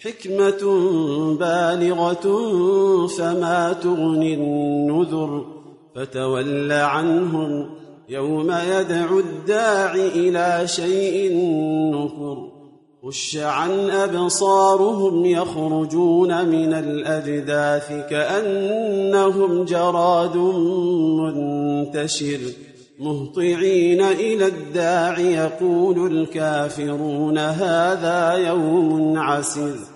حكمة بالغة فما تغني النذر فتول عنهم يوم يدعو الداع إلى شيء نكر خش عن أبصارهم يخرجون من الأجداث كأنهم جراد منتشر مهطعين إلى الداع يقول الكافرون هذا يوم عسر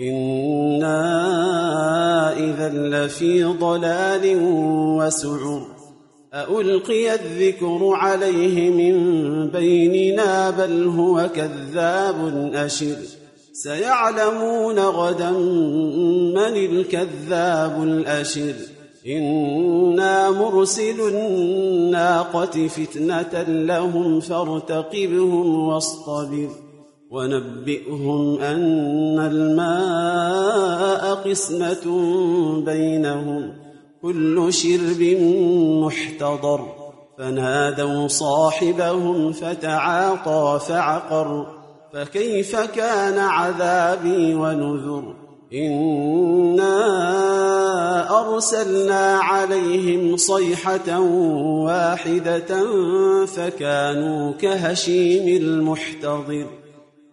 إنا إذا لفي ضلال وسعر ألقي الذكر عليه من بيننا بل هو كذاب أشر سيعلمون غدا من الكذاب الأشر إنا مرسل الناقة فتنة لهم فارتقبهم واصطبر ونبئهم أن الماء قسمة بينهم. كل شرب محتضر. فنادوا صاحبهم فتعاطى فعقر. فكيف كان عذابي ونذر؟ إنا أرسلنا عليهم صيحة واحدة فكانوا كهشيم المحتضر.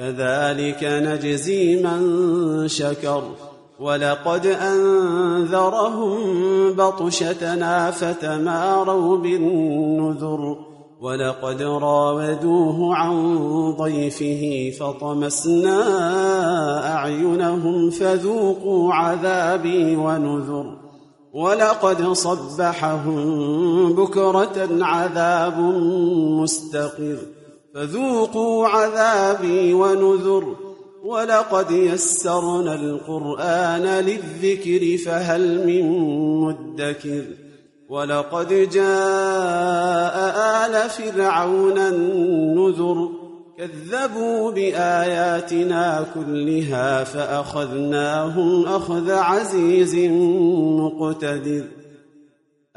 كذلك نجزي من شكر. ولقد أنذرهم بطشتنا فتماروا بالنذر. ولقد راودوه عن ضيفه فطمسنا أعينهم فذوقوا عذابي ونذر. ولقد صبحهم بكرة عذاب مستقر. فذوقوا عذابي ونذر ولقد يسرنا القرآن للذكر فهل من مدكر ولقد جاء آل فرعون النذر كذبوا بآياتنا كلها فأخذناهم أخذ عزيز مقتدر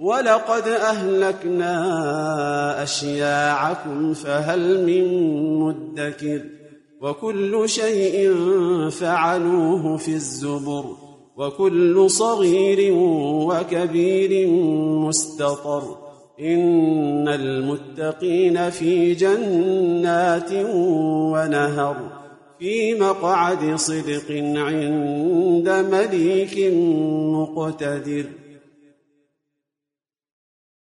ولقد أهلكنا أشياعكم فهل من مدكر وكل شيء فعلوه في الزبر وكل صغير وكبير مستطر إن المتقين في جنات ونهر في مقعد صدق عند مليك مقتدر